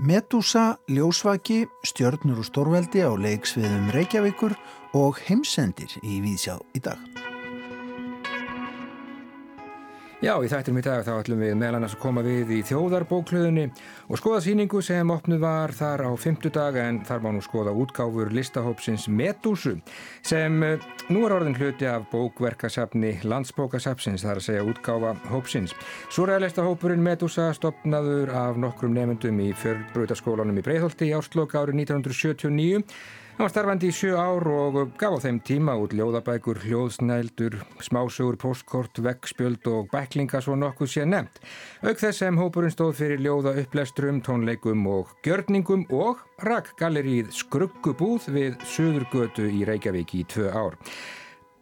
Medusa, Ljósvaki, Stjörnur og Stórveldi á leiksviðum Reykjavíkur og heimsendir í Víðsjá í dag. Já, í þættinum í dag þá ætlum við meðal annars að koma við í þjóðarbókluðunni og skoða síningu sem opnuð var þar á fymtudag en þar má nú skoða útgáfur listahópsins Medúsu sem eh, nú er orðin hluti af bókverkasafni landsbókasafsins þar að segja útgáfa hópsins. Súræðalesta hópurinn Medúsa stopnaður af nokkrum nefndum í förbröytaskólanum í Breitholti í árslokk árið 1979 Hann var starfandi í sjö ár og gaf á þeim tíma út ljóðabækur, hljóðsnældur, smásögur, postkort, veggspjöld og bæklinga svo nokkuð sé nefnt. Auk þess sem hópurinn stóð fyrir ljóða upplesturum, tónleikum og gjörningum og rakk gallerið Skruggubúð við Suðurgötu í Reykjavík í tvö ár.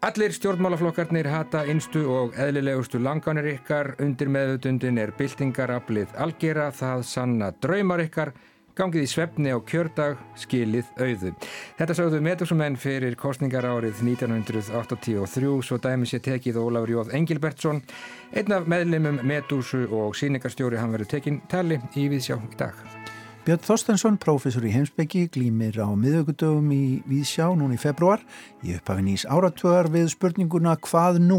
Allir stjórnmálaflokkarnir hata einstu og eðlilegustu langanir ykkar, undir meðutundin er byltingaraflið algjera, það sanna draumar ykkar, Gangið í svefni á kjördag skilið auðu. Þetta sagðu meðdóksumenn fyrir kostningar árið 1983 svo dæmi sér tekið Ólafur Jóð Engilbertsson. Einn af meðlimum meðdósu og síningarstjóri hann verið tekinn tali í Víðsjá í dag. Björn Þorstensson, prófessor í heimsbyggi, glýmir á miðugudögum í Víðsjá núni í februar. Ég upphafi nýs áratöðar við spurninguna hvað nú?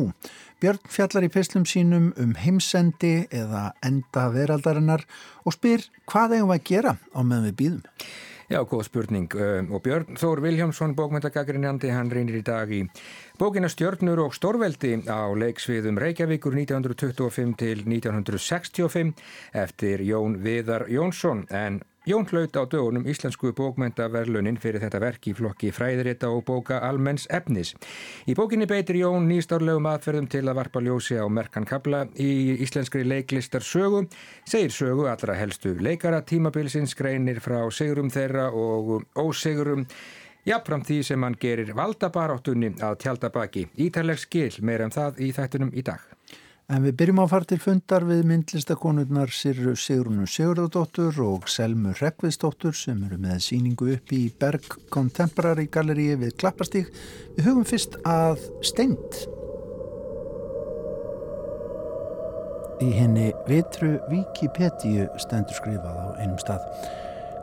Björn fjallar í pislum sínum um heimsendi eða enda veraldarinnar og spyr hvað eigum að gera á meðan við býðum. Já, góð spurning. Og Björn Þór Viljámsson, bókmyndagagrínjandi, hann reynir í dag í bókina Stjörnur og Stórveldi á leiksviðum Reykjavíkur 1925 til 1965 eftir Jón Viðar Jónsson en Jón hlaut á dögunum íslensku bókmyndaverlunin fyrir þetta verk í flokki fræðirita og bóka almenns efnis. Í bókinni beitir Jón nýstárlegum aðferðum til að varpa ljósi á merkan kabla í íslenskri leiklistar sögu, segir sögu allra helstu leikara tímabilsins greinir frá sigurum þeirra og ósigurum Jafnfram því sem hann gerir valdabaráttunni að tjálta baki. Ítarleg skil meira um það í þættunum í dag. En við byrjum að fara til fundar við myndlistakonurnar Sirru Sigrunu Sigurðardóttur og Selmu Rekviðsdóttur sem eru með síningu upp í Berg Contemporary Galleríi við Klappastík. Við hugum fyrst að Steint. Í henni vitru Wikipedia stendur skrifað á einum stað.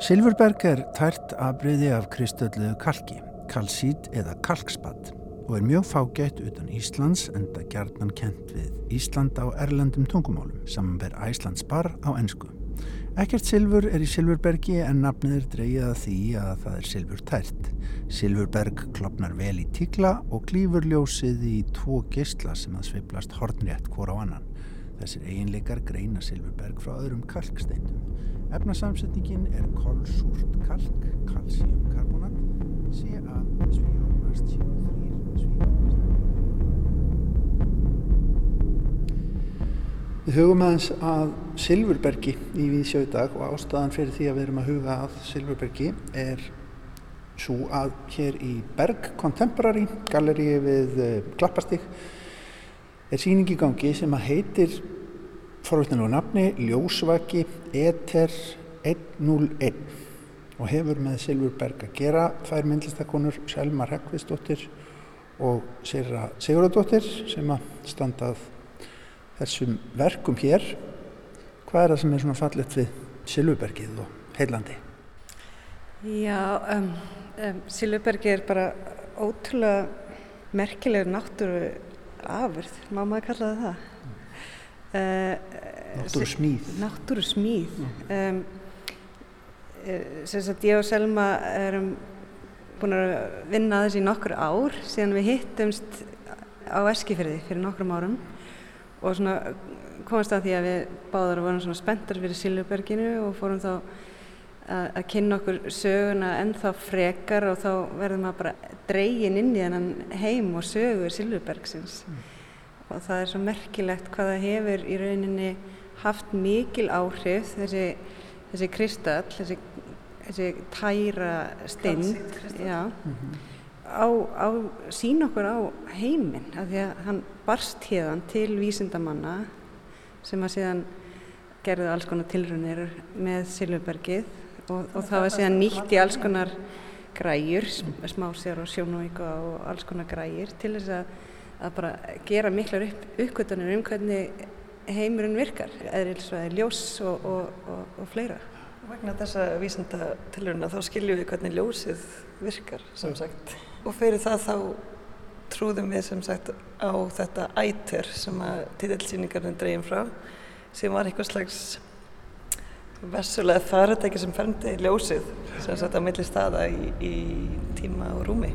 Silfurberg er tært abriði af kristöllu kalki, kalsít eða kalkspatt og er mjög fágætt utan Íslands enda gjarnan kent við Ísland á erlendum tungumálum samanber Æslands bar á ennsku. Ekkert silfur er í Silfurbergi en nafnið er dreyið að því að það er silfur tært. Silfurberg klopnar vel í tíkla og klýfur ljósið í tvo geysla sem að sveiplast hornrétt hvora á annan. Þessir eiginleikar greina Silfurberg frá öðrum kalksteindum. Efnasamsetningin er kolsúrt kalk, kalsíumkarbonat, CA2 Við hugum aðeins að Silfurbergi í Víðsjöudag og ástæðan fyrir því að við erum að huga að Silfurbergi er svo að hér í Berg Contemporary galleríi við uh, Klappastík er síningi gangi sem að heitir forvittanlega nafni Ljósvaki Ether 101 og hefur með Silfurberg að gera. Tvær myndlistakonur Selma Rekvistóttir og Sera Sigurðardóttir sem að standað þessum verkum hér hvað er það sem er svona fallet við Silvubergið og heilandi? Já, um, um, Silvubergið er bara ótrúlega merkileg náttúru afurð, má maður kalla það það? Mm. Uh, náttúru smíð. Náttúru smíð. Mm. Um, sem sagt ég og Selma erum búin að vinna þessi nokkur ár síðan við hittumst á Eskifjörði fyrir nokkrum árum og svona komast að því að við báðar vorum svona spenntar fyrir Silvberginu og fórum þá að, kynna okkur söguna ennþá frekar og þá verðum við bara dreygin inn í þennan heim og sögur Silvbergsins mm. og það er svo merkilegt hvað það hefur í rauninni haft mikil áhrif þessi, þessi kristall, þessi, þessi tæra steind mm -hmm. á, á sín okkur á heiminn af því að hann barst hérðan til vísindamanna sem að síðan gerðu alls konar tilrunir með Silvbergið og, og það var síðan nýtt í alls konar græjur, smásjár og sjónvíka og alls konar græjur til þess að, að bara gera miklar upp, uppkvötunir um hvernig heimurinn virkar, eðrilsvæði ljós og, og, og fleira. Vegna þessa vísenda tilurina þá skiljum við hvernig ljósið virkar sem sagt og fyrir það þá trúðum við sem sagt á þetta æter sem að títillsýningarnir dreyin frá sem var eitthvað slags vessulega faratæki sem ferndi ljósið sem sagt á milli staða í, í tíma og rúmi.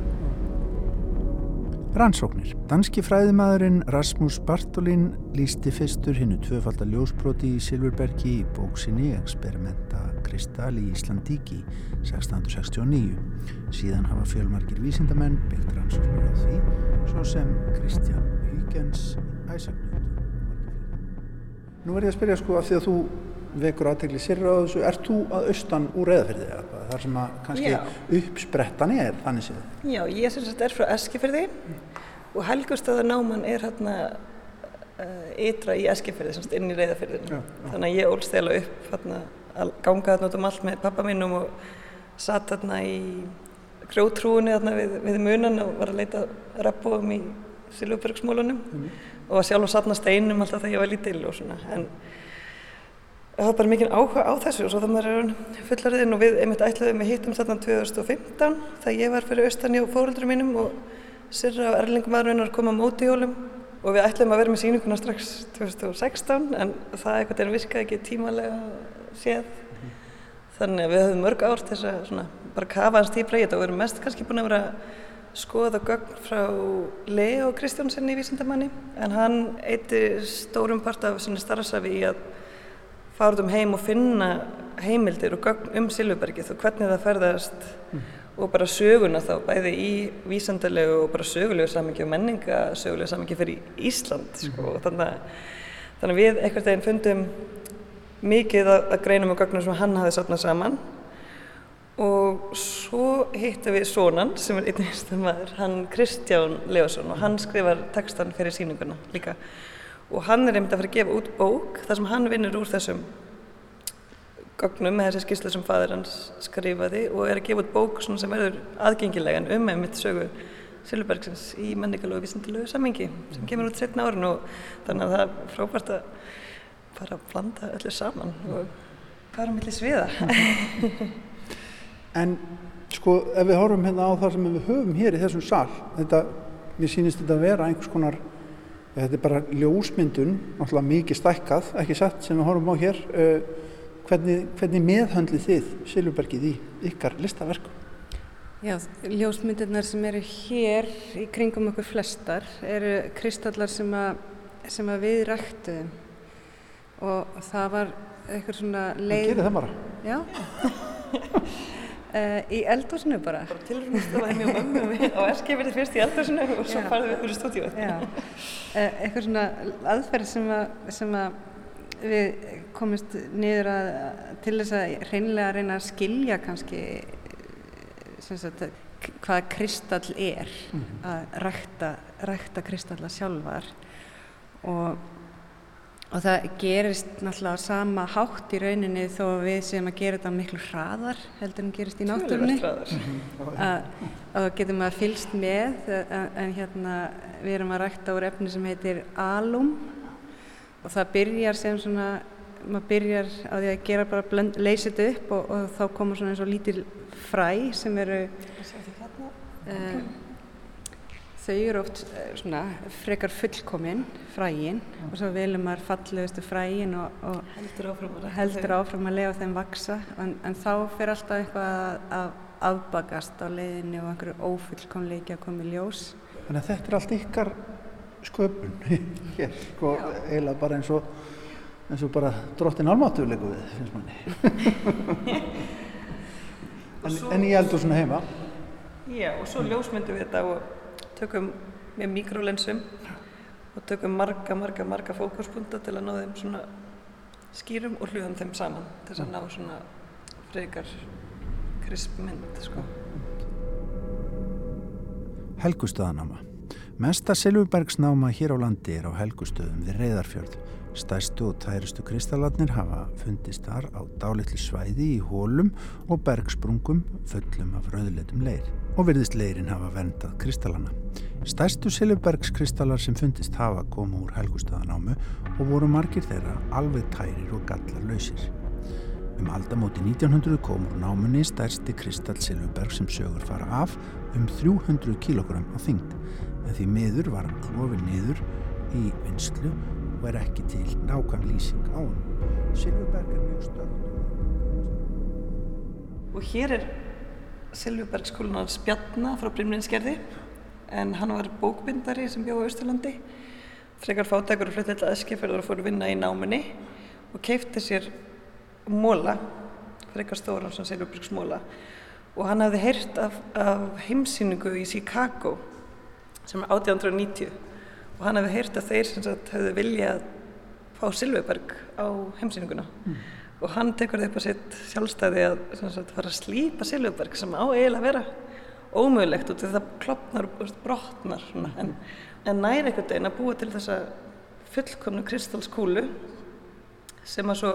Rannsóknir. Danski fræðimaðurinn Rasmus Bartolin lísti fyrstur hinnu tvöfaldar ljósbroti í Silverbergi í bóksinni Experimenta Kristal í Íslandíki 1669. Síðan hafa fjölmarkir vísindamenn byggt rannsóknir á því, svo sem Kristján Huygens Æsaknjótt. Nú verður ég að spyrja sko af því að þú vekur aðtegli sér á þessu, ert þú að austan úr eðafyrði eða hvað? þar sem að kannski Já. uppsprettan er þannig séð. Já, ég syns að þetta er frá Eskifjörði mm. og Helgustöðarnáman er hérna uh, ytra í Eskifjörði, semst inn í reyðafjörðinu. Þannig að ég ólst eða upp hérna að ganga þarna út um allt með pappa mínum og satt þarna í grjótrúinu þarna við, við munan og var að leita rappóum í Silvbergsmólunum mm. og var sjálf að satna steinum alltaf þegar ég var lítill og svona. En, það var bara mikið áhuga á þessu og svo það er fullarðinn og við einmitt ætlaðum við hittum þarna 2015 þegar ég var fyrir austan hjá fóröldurum mínum og Sirra og Erlingum aðrunnar kom á mótihjólum og við ætlaðum að vera með síninguna strax 2016 en það eitthvað er virkað ekki tímalega séð þannig að við höfum mörg ár til þess að svona, bara kafa hans típra í þetta og við erum mest kannski búin að vera að skoða gögn frá Leo Kristjánsen í Vísindamanni en hann eitti stórum part af starfsafi í að fara um heim og finna heimildir og gögn um Silvubergið og hvernig það ferðast mm. og bara söguna þá bæði í vísandalegu og bara sögulegu samingi og menningasögulegu samingi fyrir Ísland sko. mm. þannig, að, þannig að við einhvern veginn fundum mikið að, greinum og gögnum sem hann hafði satnað saman. Og svo hittum við Sónan sem er einn einstaklega hann Kristján Leosson og hann skrifar textan fyrir síninguna líka. Og hann er einmitt að fara að gefa út bók þar sem hann vinnur úr þessum gögnum með þessi skýrslu sem fadur hans skrifaði og er að gefa út bók sem verður aðgengilegan um einmitt sögu Silverbergsins í menningalögu og vísindilögu sammingi sem kemur út setna árun og þannig að það er frábært að fara að blanda öllu saman og fara millir sviða En sko ef við horfum hérna á það sem við höfum hér í þessum sall þetta, mér sýnist þetta að vera einhvers konar Þetta er bara ljósmyndun, náttúrulega mikið stækkað, ekki satt sem við horfum á hér. Eh, hvernig, hvernig meðhöndlið þið Silvbergið í ykkar listaverkum? Já, ljósmyndunar sem eru hér í kringum okkur flestar eru kristallar sem, a, sem að við rættuðum og það var eitthvað svona leið... Það gerir það bara? Já. Uh, í eldhúsinu bara. Bara tilrúnast að væmi og eskifirði fyrst í eldhúsinu og svo farðum við úr stúdíu. Já, uh, eitthvað svona aðferð sem, sem að við komist niður að, til þess að reynilega reyna að skilja kannski sagt, hvað kristall er, mm -hmm. að rækta, rækta kristalla sjálfar og Og það gerist náttúrulega sama hátt í rauninni þó við séum að gera þetta miklu hraðar heldur en gerist í náttúrunni. Að þá getum við að fylst með en, hérna við erum að rækta úr efni sem heitir alum og það byrjar sem svona, maður byrjar á því að gera bara blönd, leysa þetta upp og, og þá koma svona eins og lítil fræ sem eru uh, þau eru oft eh, svona frekar fullkominn frægin. Ja. og svo velum maður fallegustu frægin og, og heldur áfram að, heldur áfram að lega þeim vaksa en, en þá fyrir alltaf eitthvað að afbagast á leiðinni og einhverju ófullkomleiki að koma í ljós. Þannig að þetta er allt ykkar sköpun hér, sko, eiginlega bara eins og eins og bara drottin almáttulegu við, finnst manni. En, en ég heldur svona heima? Já, og svo ljósmyndu við þetta og tökum með mikrolensum og tökum marga, marga, marga fókuspunta til að ná þeim svona skýrum og hljóðum þeim saman til að ná svona frekar krispmynd sko. Helgustöðanáma Mesta Silvubergsnáma hér á landi er á Helgustöðum við Reyðarfjörð Stæstu og tæristu kristallatnir hafa fundist þar á dálitli svæði í hólum og bergsprungum fullum af rauðleitum leir og virðist leirin hafa vendað kristallana. Stæstu silfubergskristallar sem fundist hafa koma úr helgustæðanámu og voru margir þeirra alveg tærir og gallar lausir. Um aldamóti 1900 kom úr námunni stærsti Kristall Silverberg sem sögur fara af um 300 kg á þyngd en því miður var hann klofið niður í vinslu og er ekki til nákvæm lýsing á hann. Silverberg er mjög stöld. Og hér er Silverberg skólunar Spjarnar frá Brimlinskerði en hann var bókbindari sem bjóð á Östurlandi frekar fátækur og fluttið til Eskifjörður og fór að vinna í náminni og keipti sér móla frekar stóran sem Silverbergs móla og hann hafði heyrt af, af heimsýningu í Chicago sem er 1890 og hann hafði heyrt að þeir sem sagt hafði viljað fá Silverberg á heimsýninguna mm. og hann tekur það upp á sitt sjálfstæði að sagt, fara að slípa Silverberg sem á eiginlega að vera ómögulegt og það klopnar og brotnar svona. en en næri einhvern veginn að búa til þessa fullkomnu kristalskúlu sem að svo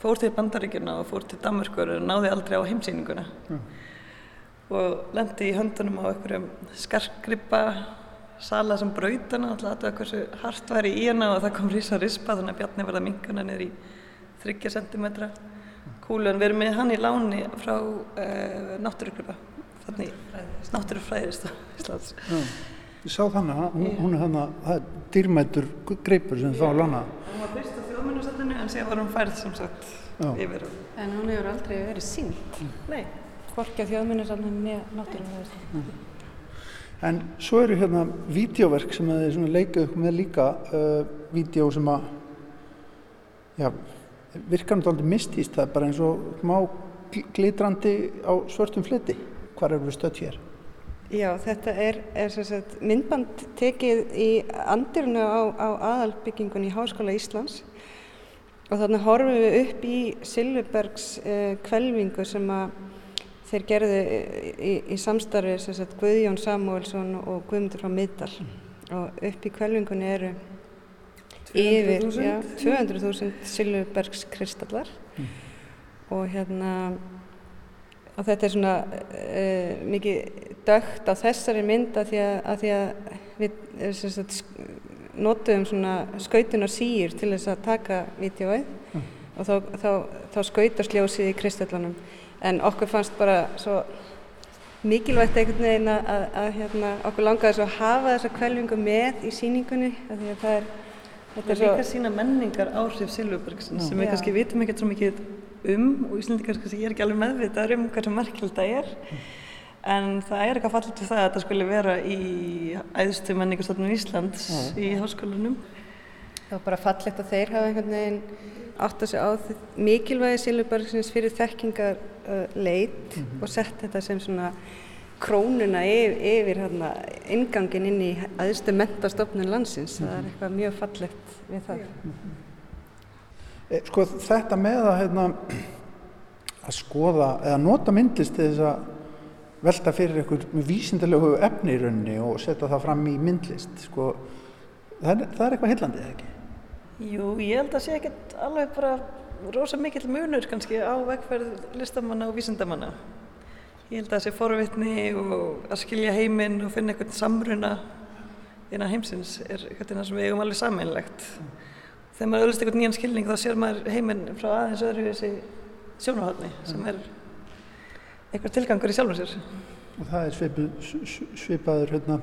fór til Bandaríkjuna og fór til Danmarkur og náði aldrei á heimsýninguna mm. og lendi í höndunum á einhverjum skarkgrippa sala sem brautana alltaf að hversu hart væri í hana og það kom rísa rispa þannig að Bjarni verða minguna niður í 30 cm kúlu en við erum með hann í láni frá uh, náttúrugrippa þannig náttúrufræðist Íslands Ég sá þannig, hún, hún er þannig, það er dýrmættur greipur sem þá lana. Hún var fyrst á þjóðmennusallinu en síðan var hún færð sem sagt Já. yfir. En hún hefur aldrei verið sínt. Mm. Nei. Hvorki á þjóðmennusallinu neða náttúrulega. En svo eru hérna vídeoverk sem þið svona leikaðu með líka, uh, vídeo sem að, já, virkar náttúrulega mistýst, það er bara eins og má glitrandi á svörtum fliti. Hvar eru við stött hér? Já, þetta er, er sagt, myndband tekið í andirinu á, á aðalbyggingun í Háskóla Íslands og þannig horfum við upp í Silverbergs eh, kvelvingu sem að þeir gerðu í, í samstarfi Guðjón Samuelsson og Guðmundur frá Middal og upp í kvelvingunni eru 200.000 200 Silverbergs kristallar. Mm. og hérna og þetta er svona uh, mikið dögt á þessari mynd að því að, að, því að við eh, sagt, notum svona skautunar sír til þess að taka vídeoið mm. og þá, þá, þá skautast ljósið í kristallanum en okkur fannst bara svo mikilvægt einhvern veginn að, að hérna, okkur langaði svo að hafa þessa kvelvingu með í síningunni að því að það er Þetta er líka sína menningar áhrif Silvurbergsins sem við kannski vitum ekkert svo mikið um og Íslandikar kannski ég er ekki alveg meðvitað um hversu merkjöld það er. En það er eitthvað fallit við það að þetta skulle vera í æðstu menningarstofnum Íslands Já. í háskólanum Það var bara fallegt að þeir hafa einhvern veginn átt að segja á mikilvægi Silvurbergsins fyrir þekkingar uh, leit mm -hmm. og sett þetta sem svona krónuna yfir, yfir hérna, ingangin inn í aðstu mentastofnun landsins. Mm -hmm. Það er mhm. eitthvað mjög fallegt við það. Mm -hmm. Eh, sko þetta með að, hérna, að skoða eða nota myndlist til þess að velta fyrir einhver vísindalegu efni í rauninni og setja það fram í myndlist sko, það, er, það er eitthvað hillandi eða ekki? Jú, ég held að sé ekkert alveg bara rosa mikill munur kannski á vegferð listamanna og vísindamanna ég held að það sé forvitni og að skilja heiminn og finna einhvern samruna innan heimsins er eitthvað sem við eigum alveg sammeinlegt þegar maður öllist einhvern nýjan skilning þá sér maður heiminn frá aðeins öðru þessi sjónahotni sem er eitthvað tilgangur í sjálfum sér. Og það er svipaður hérna,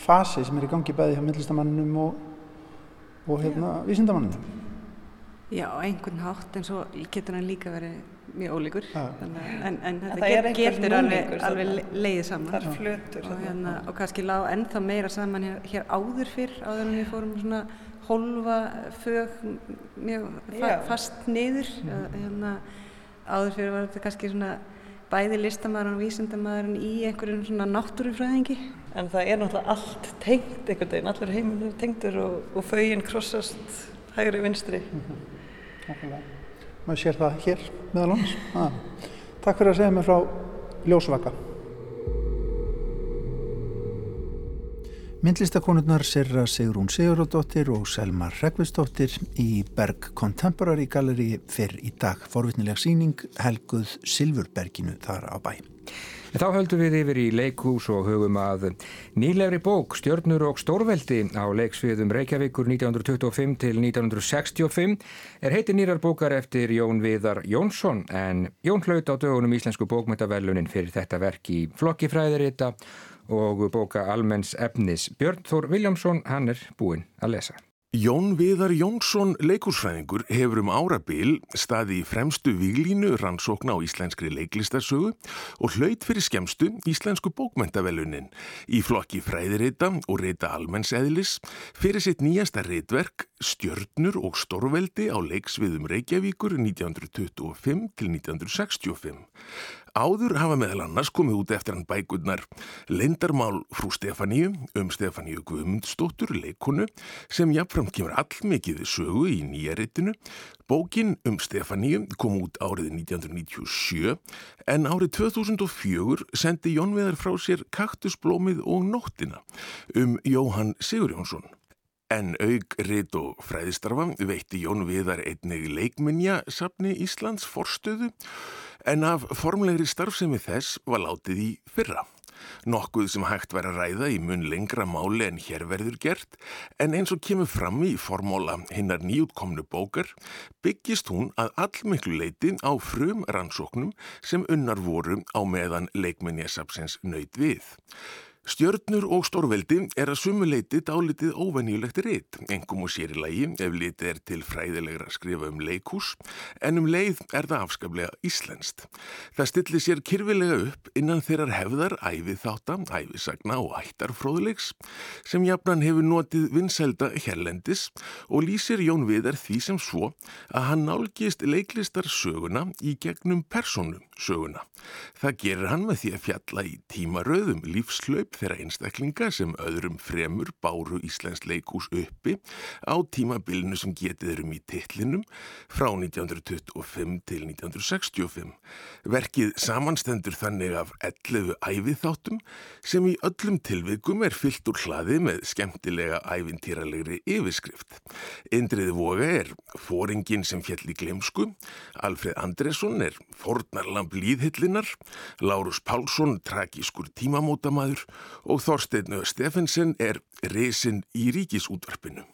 fasi sem er í gangi bæði hjá myndlistamannum og, og hérna, vísindamannum. Já, einhvern hátt en svo getur hann líka verið mjög ólíkur. En, en, en þetta get, getur alveg, alveg leiðið saman. Það er flutur og, hérna, og kannski lág ennþá meira saman hér, hér áður fyrr áður en við fórum svona hólfa fög mjög fa fast niður. Mm. hérna, áður fyrir var þetta kannski svona bæði listamæðurinn og vísindamæðurinn í einhverjum svona náttúrufræðingi. En það er náttúrulega allt tengt einhvern veginn, allir heiminn er tengtur og, og föginn krossast hægri vinstri. Mm -hmm. Maður sér það hér meðal hans ah. Takk fyrir að segja mig frá Ljósvaka Myndlistakonurnar Sirra Sigrún Sigurðardóttir og Selma Rekvistóttir í Berg Contemporary Gallery fyrr í dag. Forvitnileg síning helguð Silfurberginu þar á bæ. Þá höldum við yfir í leikhús og hugum að nýlegri bók Stjörnur og Stórveldi á leiksviðum Reykjavíkur 1925 til 1965 er heiti nýrar bókar eftir Jón Viðar Jónsson en Jón hlaut á dögunum Íslensku bókmyndavellunin fyrir þetta verk í flokkifræðirita og bóka almenns efnis. Björn Þór Viljámsson, hann er búinn að lesa. Jón Viðar Jónsson, leikursfræðingur, hefur um árabil staði í fremstu výlínu rannsókna á íslenskri leiklistarsögu og hlaut fyrir skemstu íslensku bókmentavelunin í flokki fræðirita og rita almennseðlis fyrir sitt nýjasta reitverk Stjörnur og Stórveldi á leiksviðum Reykjavíkur 1925 til 1965. Áður hafa meðal annars komið út eftir hann bækurnar Lindarmál frú Stefaníu um Stefaníu Guðmundsdóttur leikonu sem jáfnframt kemur allmikið sögu í nýjaritinu. Bókin um Stefaníu kom út árið 1997 en árið 2004 sendi Jón Veðar frá sér Kaktusblómið og Nóttina um Jóhann Sigurjónsson. En aug, rit og fræðistarfa veitti Jón Viðar einnig leikminja safni Íslands forstöðu en af formlegri starfsemi þess var látið í fyrra. Nokkuð sem hægt væri að ræða í mun lengra máli en hér verður gert, en eins og kemur fram í formóla hinnar nýjútkomnu bókar, byggist hún að allmiklu leiti á frum rannsóknum sem unnar voru á meðan leikminjasapsins nöyð við. Stjörnur og stórveldi er að sumuleiti dálitið óvenjulegt reitt, engum og sér í lagi ef litið er til fræðilegra að skrifa um leikús, en um leið er það afskaplega íslenskt. Það stillir sér kyrfilega upp innan þeirrar hefðar æfið þáttan, æfisagna og ættarfróðuleiks, sem jafnan hefur notið vinsælda hérlendis og lýsir Jón Viðar því sem svo að hann nálgist leiklistar söguna í gegnum persónum söguna. Það gerir hann með því að fjalla í tímaröðum lífslaup þeirra einstaklinga sem öðrum fremur báru Íslands leikús uppi á tímabilinu sem getið erum í tillinum frá 1925 til 1965. Verkið samanstendur þannig af 11 æfið sem í öllum tilvikum er fyllt úr hlaði með skemmtilega æfintýralegri yfirskrift. Indriði Voga er fóringin sem fjall í glemsku, Alfred Andresson er fornarlamp líðhillinar, Lárus Pálsson tragískur tímamótamaður og Þorstein Steffensen er resin í ríkisútvarpinu.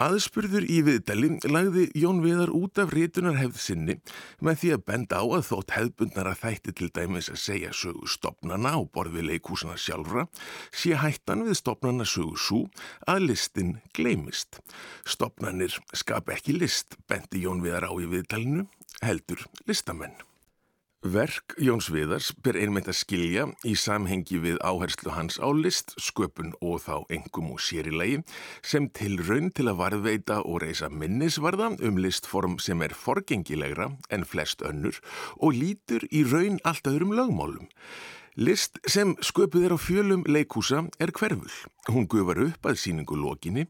Aðspurður í viðdali lagði Jón Viðar út af rétunarhefð sinni með því að benda á að þótt hefðbundnar að þætti til dæmis að segja sögu stopnana á borði leikúsana sjálfra sé hættan við stopnana sögu svo að listin gleimist. Stopnanir skap ekki list, bendi Jón Viðar á í viðdalinu, heldur listamenn. Verk Jóns Viðars ber einmitt að skilja í samhengi við áherslu hans á list, sköpun og þá engum og sérilegi sem til raun til að varðveita og reysa minnisvarða um listform sem er forgengilegra en flest önnur og lítur í raun allt öðrum lögmálum. List sem sköpuð er á fjölum leikúsa er hverful. Hún gufar upp að síningu lokinni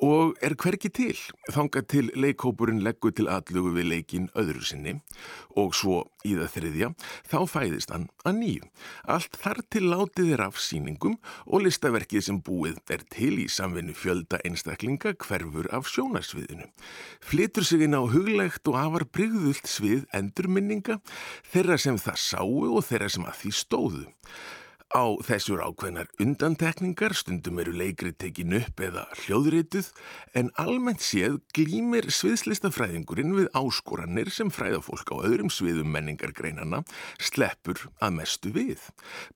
og er hverki til. Þanga til leikhópurinn leggur til allugu við leikin öðru sinni og svo í það þriðja þá fæðist hann að nýju. Allt þar til látið er af síningum og listaverkið sem búið er til í samvinnu fjölda einstaklinga hverfur af sjónarsviðinu. Flitur sig inn á huglegt og afar brygðult svið endurminninga þeirra sem það sáu og þeirra sem að því stóðu. Á þessur ákveðnar undantekningar stundum eru leikri tekin upp eða hljóðrituð en almennt séð glýmir sviðslistafræðingurinn við áskoranir sem fræðafólk á öðrum sviðum menningargreinana sleppur að mestu við.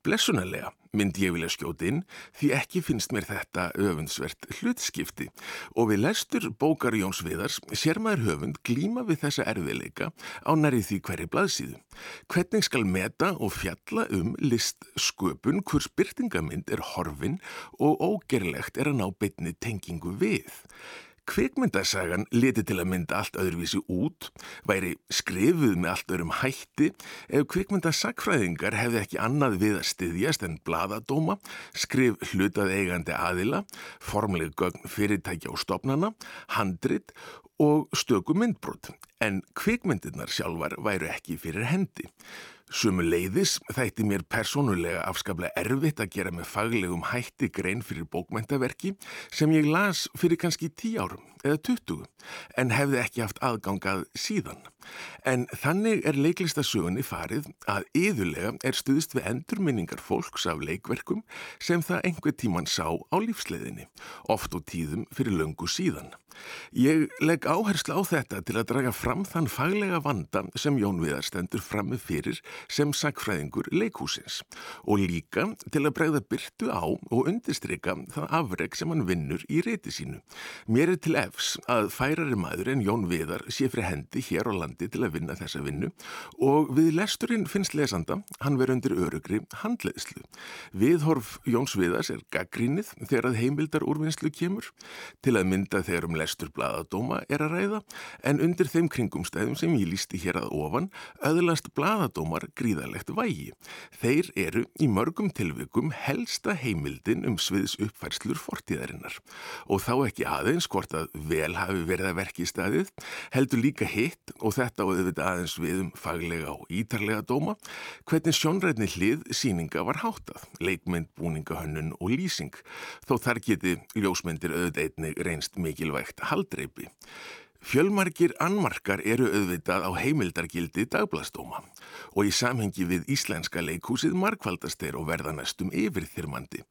Blessunarlega myndi ég vilja skjóti inn því ekki finnst mér þetta öfundsvert hlutskipti og við lestur bókar Jóns Viðars sér maður höfund glíma við þessa erfiðleika á næri því hverju blaðsíðu. Hvernig skal meta og fjalla um listsköpun hvers byrtingamind er horfin og ógerlegt er að ná bytni tengingu við. Kvikmyndasagan leti til að mynda allt öðruvísi út, væri skrifuð með allt öðrum hætti ef kvikmyndasagfræðingar hefði ekki annað við að styðjast en bladadóma, skrif hlutað eigandi aðila, formleg gögn fyrirtækja og stopnana, handrit og stöku myndbrot, en kvikmyndirnar sjálfar væru ekki fyrir hendi. Sumu leiðis þætti mér persónulega afskaplega erfitt að gera með faglegum hætti grein fyrir bókmæntaverki sem ég las fyrir kannski tí árum eða 20 en hefði ekki haft aðgangað síðan. En þannig er leiklistasögunni farið að yðurlega er stuðist við endurminningar fólks af leikverkum sem það einhver tíman sá á lífsleðinni, oft og tíðum fyrir löngu síðan. Ég legg áherslu á þetta til að draga fram þann faglega vanda sem Jón Viðar stendur frammi fyrir sem sagfræðingur leikhúsins og líka til að bregða byrtu á og undistrykka það afreg sem hann vinnur í reyti sínu. Mér er til efs að færari maður en Jón Viðar sé fyrir hendi hér á landi til að vinna þessa vinnu og við lesturinn finnst lesanda hann verður undir örugri handleðslu. Viðhorf Jóns Viðars er gaggrínið þegar að heimildar úrvinnslu kemur til að mynda þegar um lestur bladadóma er að ræða en undir þeim kringumstæðum sem ég lísti hér að ofan öðlast bladadómar gríðalegt vægi. Þeir eru í mörgum tilvikum helsta heimildin um sviðs uppfærslur fortíðarinnar og þá ekki aðeins hvort að vel hafi verið að verki í staðið heldur líka hitt og þetta og auðvitað aðeins við um faglega og ítarlega dóma hvernig sjónrætni hlið síninga var hátað, leikmynd, búningahönnun og lýsing þó þar geti ljósmyndir auðvitað einnig reynst mikilvægt haldreipi. Fjölmarkir annmarkar eru auðvitað á heimildargildi dagblastóma og í samhengi við Íslenska leikhúsið markvaldast er og verða næstum yfirþyrmandi.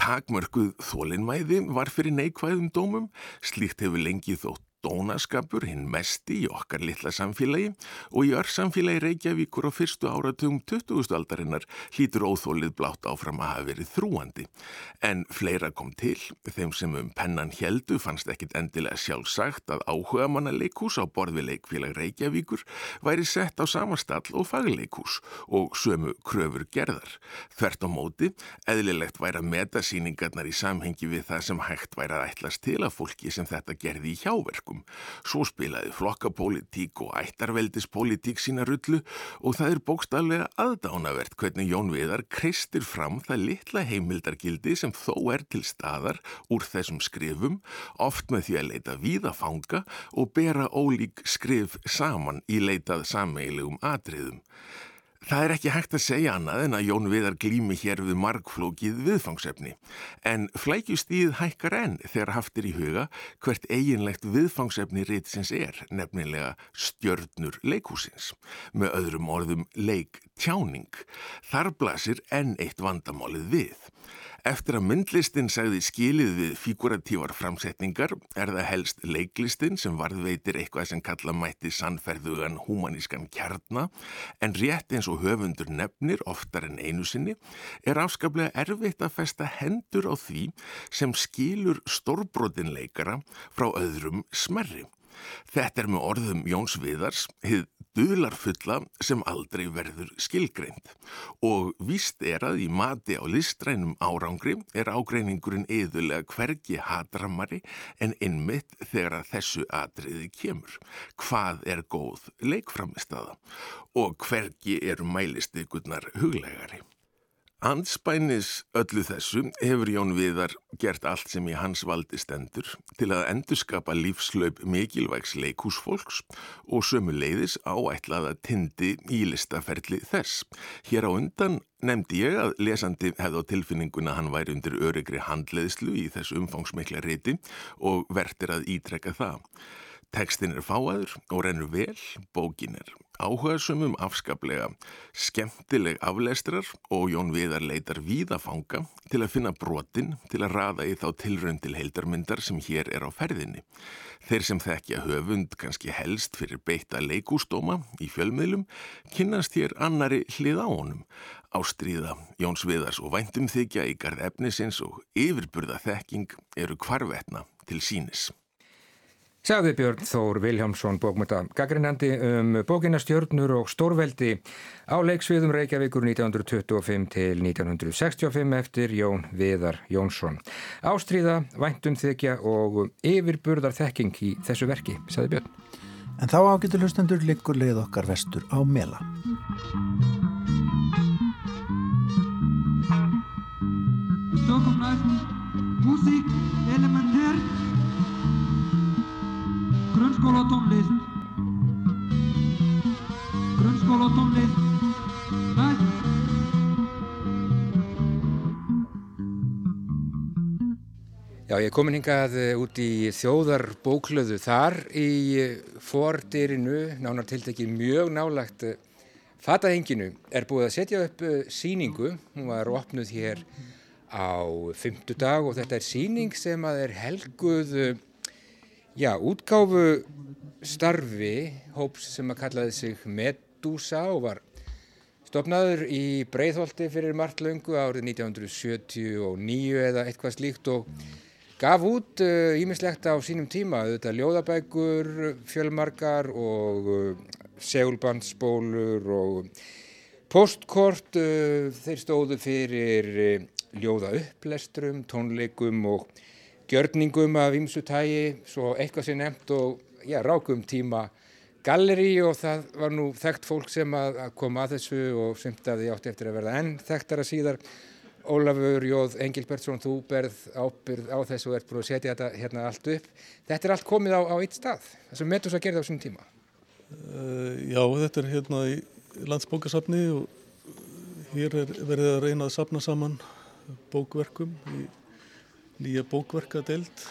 Takmörkuð þólinnmæði var fyrir neikvæðum dómum, slíkt hefur lengi þótt dónaskapur hinn mesti í okkar litla samfélagi og í örsamfélagi Reykjavíkur á fyrstu áratugum 20. aldarinnar hlýtur óþólið blátt áfram að hafa verið þrúandi. En fleira kom til, þeim sem um pennan heldu fannst ekkit endilega sjálfsagt að áhuga manna leikús á borði leikfélag Reykjavíkur væri sett á samastall og fagleikús og sömu kröfur gerðar. Þvert á móti, eðlilegt væri að meta síningarnar í samhengi við það sem hægt væri að ætlas til að fólki sem þetta gerði í hjáverk flokkum. Svo spilaði flokkapólitík og ættarveldispólitík sína rullu og það er bókstaflega aðdánavert hvernig Jón Viðar kreistir fram það litla heimildargildi sem þó er til staðar úr þessum skrifum, oft með því að leita víðafanga og bera ólík skrif saman í leitað sammeilegum atriðum. Það er ekki hægt að segja annað en að Jón Viðar glými hér við margflókið viðfangsefni en flækjustíð hækkar enn þegar haftir í huga hvert eiginlegt viðfangsefni reytisins er, nefnilega stjörnur leikúsins, með öðrum orðum leik tjáning. Þar blasir enn eitt vandamálið við. Eftir að myndlistin sagði skilið við figuratívar framsetningar er það helst leiklistin sem varðveitir eitthvað sem kalla mætti sannferðugan humanískan kjarna en rétt eins og höfundur nefnir oftar en einu sinni er afskaplega erfitt að festa hendur á því sem skilur stórbrotinleikara frá öðrum smerri. Þetta er með orðum Jóns Viðars, hið duðlarfulla sem aldrei verður skilgreint og víst er að í mati á listrænum árangri er ágreiningurinn eðulega hvergi hatramari en innmitt þegar að þessu atriði kemur. Hvað er góð leikframistada og hvergi eru mælistykurnar huglegari? Andspænis öllu þessu hefur Jón Viðar gert allt sem í hans valdi stendur til að endurskapa lífslaup mikilvægs leikúsfólks og sömu leiðis áætlaða tindi í listaferli þess. Hér á undan nefndi ég að lesandi hefði á tilfinninguna hann væri undir öryggri handleðslu í þessu umfangsmikla reyti og vertir að ítrekka það. Tekstin er fáaður og rennur vel, bókin er áhugaðsumum afskaplega, skemmtileg aflestrar og Jón Viðar leitar víðafanga til að finna brotin til að raða í þá tilrönd til heildarmyndar sem hér er á ferðinni. Þeir sem þekkja höfund kannski helst fyrir beita leikústóma í fjölmiðlum kynast hér annari hlið á honum. Ástríða, Jóns Viðars og væntum þykja í garð efnisins og yfirburða þekking eru kvarvetna til sínis. Sagði Björn Þór Viljámsson bókmynda gaggrinandi um bókinastjörnur og stórveldi á leiksviðum Reykjavíkur 1925 til 1965 eftir Jón Viðar Jónsson. Ástríða, væntum þykja og yfirburðar þekking í þessu verki, sagði Björn. En þá ágættu hlustendur liggur leið okkar vestur á Mela. Musik elementär Grunnskóla tónlist Grunnskóla tónlist Best Já, ég komin hingað eh, út í þjóðarbóklöðu. Þar í eh, fordirinu, nánar tildegi mjög nálagt eh, Fatahenginu er búið að setja upp síningu, hún var opnuð hér á fymtudag og þetta er síning sem að er helguð já, útgáfu starfi, hóps sem að kallaði sig Medusa og var stopnaður í Breitholti fyrir margt löngu árið 1979 eða eitthvað slíkt og gaf út ímislegt uh, á sínum tíma, þetta ljóðabækur, fjölmarkar og uh, segulbandsbólur og postkort, uh, þeir stóðu fyrir ljóða upplestrum, tónleikum og gjörningum af ímsutægi, svo eitthvað sem nefnt og já, rákum tíma galleri og það var nú þekkt fólk sem að, að koma að þessu og semt að því átti eftir að verða enn þekktara síðar Ólafur Jóð Engilbertsson, þú berð ábyrð á þessu og ert búin að setja þetta hérna allt upp. Þetta er allt komið á, á eitt stað, það sem Medusa gerði á svona tíma. Uh, já, þetta er hérna í landsbókasafni og hér er verið að reyna að sapna saman bókverkum í nýja bókverkadeld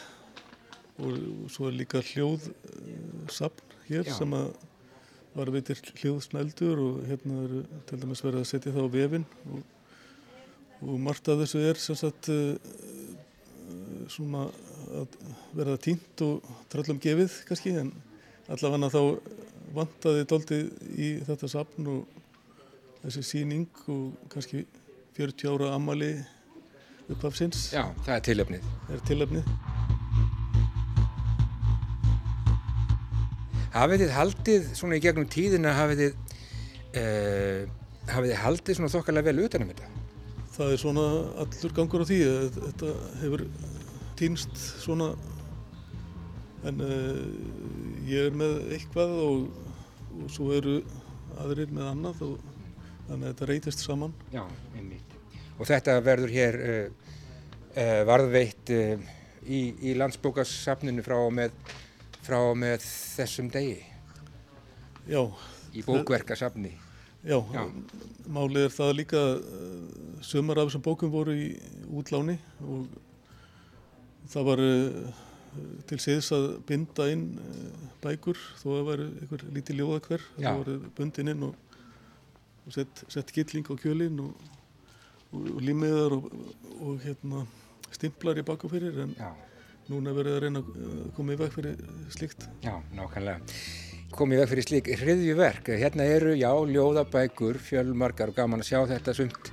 og, og svo er líka hljóðsapn uh, hér já. sem að var veitir hljóðsnældur og hérna er til dæmis verið að setja það á vefinn og og margt af þessu er sem sagt uh, svona að verða tínt og trallum gefið kannski en allavega þá vantaði doldið í þetta sapn og þessi síning og kannski 40 ára amali uppafsins. Já, það er tilöfnið. Það er tilöfnið. Hafið þið haldið svona í gegnum tíðina hafið þið, uh, hafið þið haldið svona þokkarlega vel utanum þetta? það er svona allur gangur á því að þetta hefur týnst svona en uh, ég er með eitthvað og, og svo eru aðrir með annað og þannig að þetta reytist saman. Já, einmitt. Og þetta verður hér uh, uh, varðveitt í, í landsbókarsafninu frá með, frá með þessum degi? Já. Í bókverkarsafni? Já, Já. málið er það líka sömur af þessum bókum voru í útláni og það var til séðs að binda inn bækur þó að væri einhver lítið ljóða hver það voru bundin inn og, og sett, sett gilling á kjölinn og, og, og límiðar og hérna, stimplar í baka fyrir en Já. núna verður það að reyna að koma í veg fyrir slikt Já, nákvæmlega komið veg fyrir slík hriðjuverk. Hérna eru, já, ljóðabækur, fjölmarkar og gaman að sjá þetta sumt,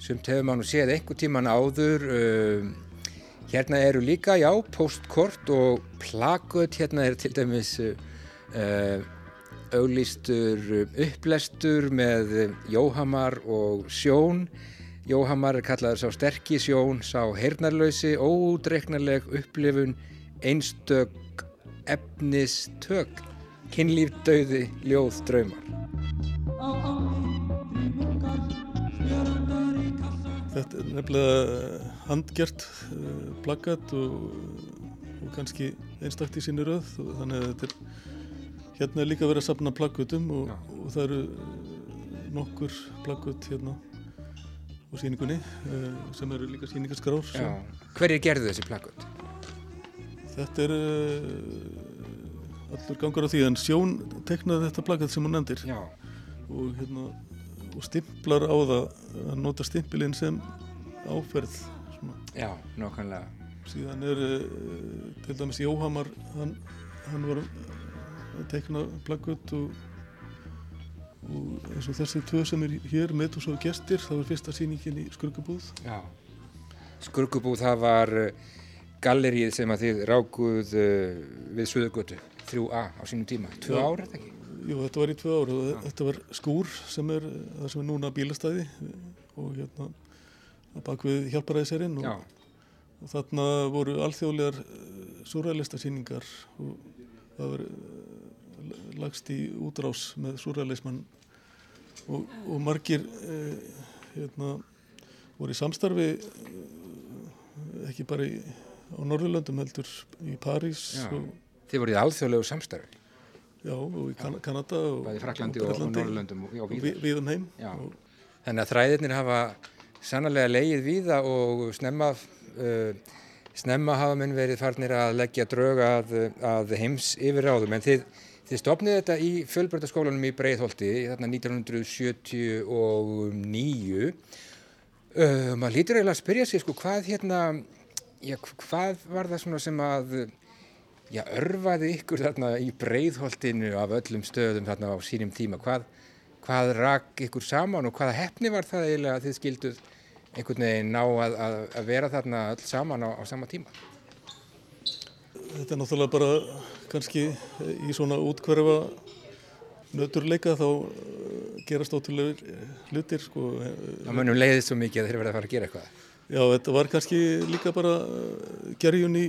sumt hefur mann og séð einhver tíman áður. Uh, hérna eru líka, já, postkort og plakut, hérna er til dæmis uh, auglýstur upplestur með Jóhamar og Sjón. Jóhamar er kallaður sá sterkir Sjón, sá heyrnarlausi, ódreiknarleg upplifun, einstök efnistök kynlíf, dauði, ljóð, draumar. Þetta er nefnilega handgjert uh, plakat og, og kannski einstakt í sinni röð. Þannig að þetta er hérna er líka verið að sapna plakatum og, og það eru uh, nokkur plakat hérna á síningunni uh, sem eru líka síningarskrár. Hverju gerðu þessi plakat? Þetta er allur gangar á því en Sjón teknaði þetta plakat sem hún nefndir og, hérna, og stimplar á það að nota stimpilinn sem áferð svona. Já, nokkanlega síðan er uh, til dæmis Jóhamar hann, hann var að tekna plakat og, og eins og þessi tvö sem er hér með og svo gestir, það var fyrsta síningin í Skurgubúð. Já, Skurgubúð það var uh, gallerið sem að þið rákuð uh, við Suðugötu 3A á sínum tíma, tvö Já. ár eða ekki? Jú, þetta var í tvö ár og þetta var skúr sem er það sem er núna bílastæði. Og hérna að bakvið hjálparæðiserinn og, og þarna voru alþjóðlegar eh, surrealistasýningar og það var eh, lagst í útrás með surrealisman og, og margir eh, hérna voru í samstarfi eh, ekki bara í, á Norðurlöndum heldur í París og Þið voruð í alþjóðlegu samstarfi. Já, og í kan Kanada og Bæði Fraklandi og, og Norrlöndum og, við, við um heim. Þannig að þræðirnir hafa sannlega leið víða og snemma uh, snemma hafa menn verið farnir að leggja drög að, að heims yfirráðum en þið, þið stopnið þetta í fjölbrötaskólanum í Breitholti þarna 1979 uh, maður lítur eiginlega að spyrja sig sko hvað hérna já, hvað var það svona sem að já, örfaði ykkur þarna í Breitholtinu af öllum stöðum þarna á sínum tíma hvað, hvað rak ykkur saman og hvaða hefni var það eiginlega að þið skilduð einhvern veginn ná að, að, að vera þarna öll saman á, á sama tíma? Þetta er náttúrulega bara kannski í svona útkverfa nöturleika þá eh, gerast ótrúlega hlutir sko. Það munum leiðið svo mikið að þeir verða að fara að gera eitthvað. Já, þetta var kannski líka bara eh, gerjun í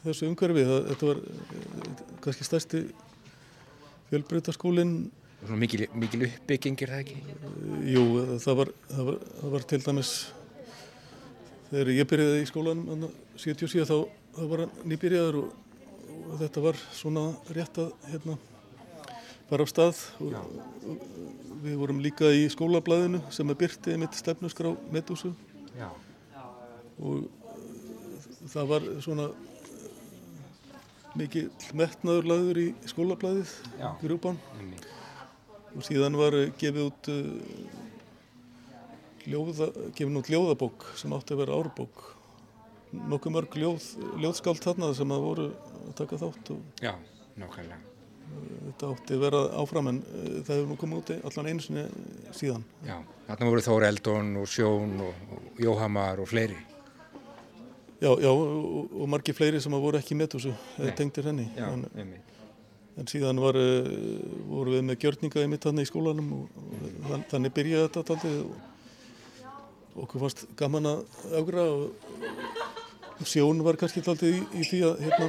þessu umhverfi. Þetta var eh, kannski stærsti fjölbreytaskólinn Svona mikil, mikil uppbyggingir það ekki? Jú, það var, það var, það var til dæmis, þegar ég byrjaði í skólanum 77 þá, þá var nýbyrjaður og, og þetta var svona rétt að hérna, fara á stað. Og, og við vorum líka í skólablaðinu sem er byrtið mitt stefnusgrá Medúsu og það var svona mikið metnaður lagður í skólablaðið, grúpan og síðan var gefið út uh, ljóða, gefin út ljóðabók sem átti að vera árbók nokkuð mörg ljóð, ljóðskált þarna sem að voru að taka þátt og Já, nákvæmlega. Þetta átti að vera áfram en uh, það hefur nú komið úti allan einu sinni síðan. Já, þarna voru Þór Eldon og Sjón og, og Jóhamar og fleiri. Já, já og, og margi fleiri sem að voru ekki með þessu tengtir henni. Já, en, En síðan var, voru við með gjörninga í mitt hann í skólanum og, og þannig byrjaði þetta aldrei og okkur fannst gaman að augra og sjón var kannski aldrei í, í því að, hérna,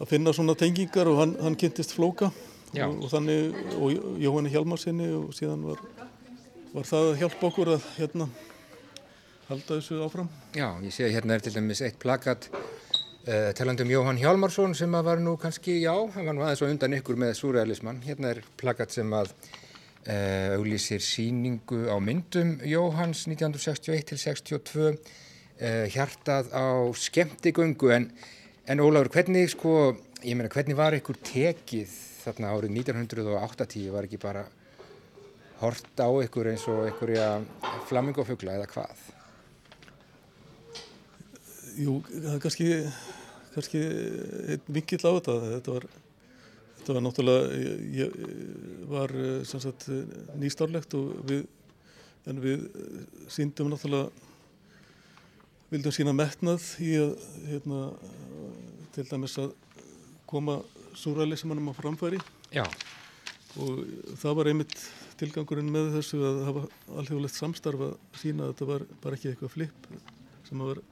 að finna svona tengingar og hann, hann kynntist flóka og, og þannig og Jóhanni Hjalmarsinni og síðan var, var það að hjálpa okkur að hérna, halda þessu áfram. Já, ég sé að hérna er til dæmis eitt plakat Uh, talandum Jóhann Hjálmarsson sem að var nú kannski, já, hann var nú aðeins og undan ykkur með súrealismann. Hérna er plakat sem að uh, auglýsir síningu á myndum Jóhanns 1961-62 uh, hjartað á skemmtigöngu en, en Ólafur, hvernig sko, ég meina hvernig var ykkur tekið þarna árið 1980 var ekki bara hort á ykkur eins og ykkurja flamingofugla eða hvað? Jú, það er kannski, kannski vingill á þetta. Þetta var, þetta var náttúrulega, ég, ég var sagt, nýstárlegt og við, en við síndum náttúrulega, vildum sína metnað í að, hérna, til dæmis að koma súrælismannum á framfæri. Já. Og það var einmitt tilgangurinn með þessu að hafa alþjóðlegt samstarf að sína að þetta var bara ekki eitthvað flip sem vera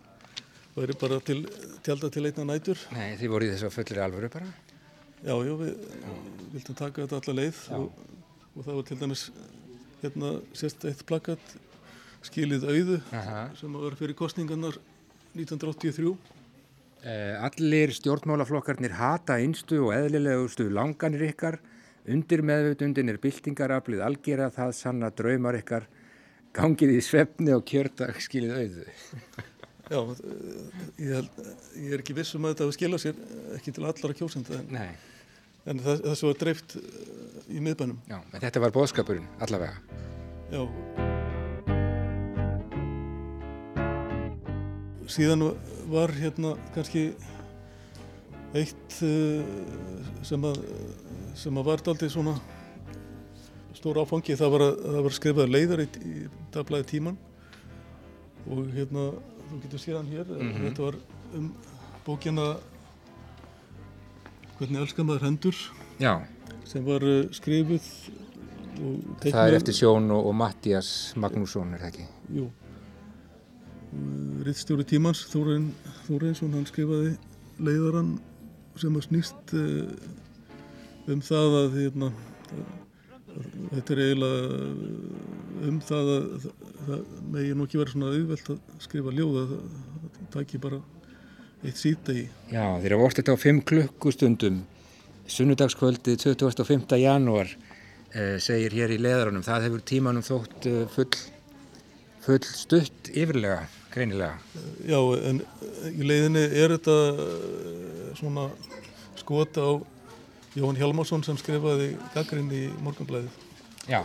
væri bara til tjálta til einna nætur. Nei, þið voru í þessu fullir alvöru bara? Já, já, við já. vildum taka þetta alla leið og, og það var til dæmis hérna sérst eitt plakat skilið auðu Aha. sem var fyrir kostningarnar 1983. Eh, allir stjórnmálaflokkarnir hata einstu og eðlilegustu langanir ykkar, undir meðvutundin er byltingaraflið algjera það sanna draumar ykkar, gangið í svefni og kjördag skilið auðu. Já, ég, held, ég er ekki vissum að þetta hefur skilað sér ekki til allara kjósenda en, en það, þessu var dreift í miðbænum. Já, en þetta var bóðskapurinn allavega. Já. Síðan var hérna kannski eitt sem að, sem að var aldrei svona stór áfangi, það var að það var skrifað leiðar í, í dagblæði tíman og hérna þú getur séð hann hér, mm -hmm. þetta var um bókjana Hvernig elskar maður hendur Já. sem var uh, skrifuð Það er eftir Sjón og, og Mattias Magnússon, er það ekki? Jú Rittstjóri tímans Þórein Þóreinsson, hann skrifaði leiðaran sem að snýst uh, um það að hérna, þetta er eiginlega um það að það, megi nú ekki vera svona auðvelt að skrifa ljóða það, tækir bara eitt síta í Já, þeir eru vortið á 5 klukkustundum sunnudagskvöldi 25. janúar eh, segir hér í leðarunum það hefur tímanum þótt eh, full full stutt yfirlega, greinilega. Já, en í leiðinni er þetta eh, svona skota á Jón Hjalmarsson sem skrifaði gaggrinn í morgunblæðið. Já,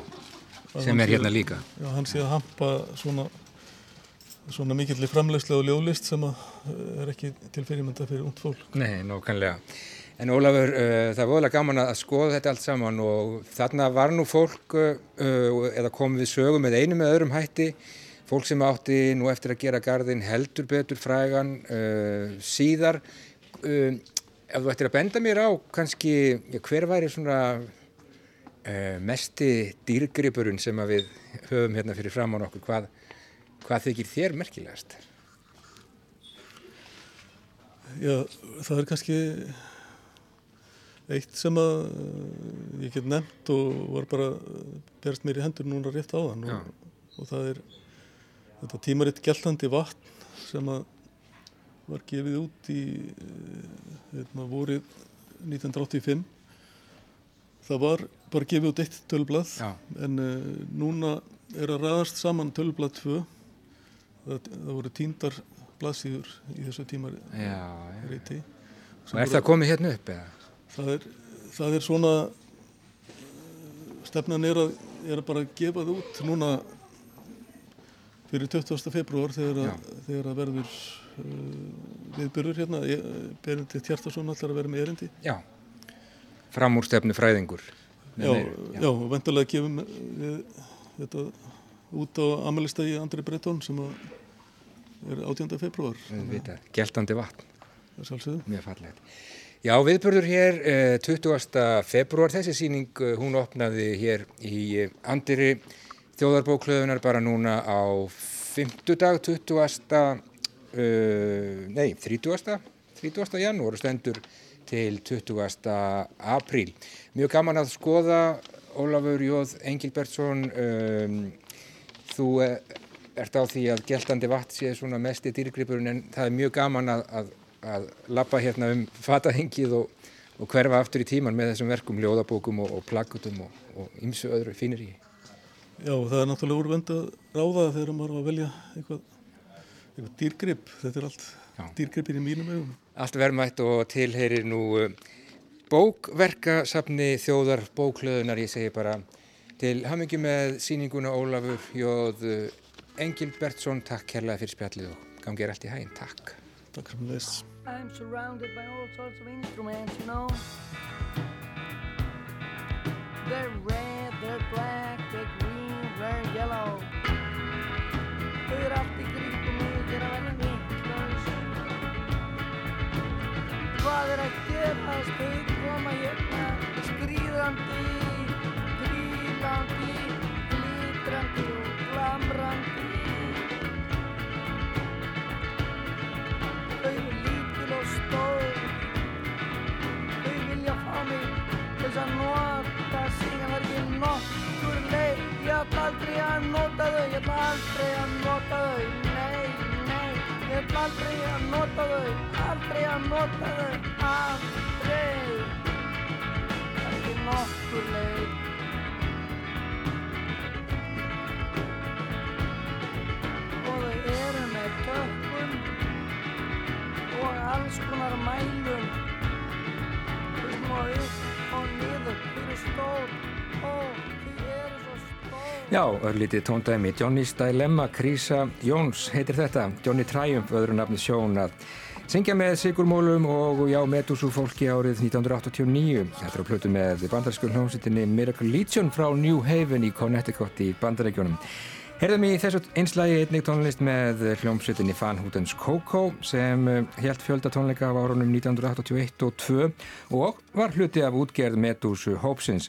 sem er hérna líka. Já, hann sé að hampa svona, svona mikillir framlegslega og ljóðlist sem er ekki til fyrirmynda fyrir ungd fólk. Nei, nákvæmlega. En Ólafur, uh, það er voðalega gaman að skoða þetta allt saman og þarna var nú fólk uh, eða komið við sögum með einu með öðrum hætti fólk sem átti nú eftir að gera gardin heldur betur frægan uh, síðar. Ef þú ættir að benda mér á kannski ja, hver væri svona mesti dýrgripurinn sem við höfum hérna fyrir fram á nokkur hvað, hvað þykir þér merkilegast? Já, það er kannski Eitt sem að eh, ég get nefnt og var bara berst mér í hendur núna rétt á þann og, og það er þetta tímaritt gæltandi vatn sem að var gefið út í hérna, vorið 1985 það var bara gefið út eitt tölblad Já. en uh, núna er að ræðast saman tölblad 2 það, það voru tíndar blaðsýður í þessu tímariti og er það komið hérna upp eða? það er, það er svona stefnan er að, er að bara gefa það út núna fyrir 20. februar þegar, þegar að verður uh, viðbyrður hérna Berindi Tjartarsson ætlar að vera með erindi Já, framúrstefnu fræðingur Já, já, já vendulega gefum við þetta út á amelistagi Andri Breitón sem er 18. februar Gjeltandi vatn Mjög fallegt Já, viðbörður hér eh, 20. februar, þessi síning eh, hún opnaði hér í eh, andiri þjóðarbóklöðunar bara núna á 50 dag, 20. Uh, nei, 30. 30. janúar stendur til 20. apríl. Mjög gaman að skoða Ólafur Jóð Engilbertsson, um, þú ert á því að geltandi vatn sé svona mest í dýrgripurinn en það er mjög gaman að, að að lappa hérna um fatahengið og, og hverfa aftur í tíman með þessum verkum, ljóðabókum og, og plaggutum og ymsu öðru fínir í. Já, það er náttúrulega úrvend að ráða þegar maður var að velja eitthvað, eitthvað dýrgrip, þetta er allt Já. dýrgripir í mínum ögum. Allt verðmætt og tilheyrir nú uh, bókverkasafni þjóðar bóklöðunar, ég segi bara til hamingi með síninguna Ólafur Jóð Engil Bertsson, takk kærlega fyrir spjallið og gangið allt í hæginn, takk. Takk fyrir þess. I'm surrounded by all sorts of instruments, you know. They're red, they're black, er að gerast, þau koma hérna, skrýðandi, grílandi, glitrandi og glamrandi. þess að nota síðan var ekki nokkur leið. Ég ætla aldrei að nota þau. Ég ætla aldrei að nota þau ég ætla aldrei að nota þau aldrei að nota þau aldrei. Það er ekki nokkur leið. Og þau eru með tökum og alls konar mælum. Þau smá upp Já, örlítið tóndæmi. Johnny's Dilemma, Krísa Jóns heitir þetta, Johnny Triumph öðru nafni sjón að syngja með Sigurmólum og já, Medusu fólki árið 1989 þetta er á plötu með bandarísku hljómsýttinni Miracle Legion frá New Haven í Connecticut í bandaríkjónum Herðum í þessu einslægi einnig tónlist með hljómsveitinni Fanhútens Coco sem helt eh, fjölda tónleika á árunum 1981 og 2 og var hluti af útgerð Medúsu Hópsins.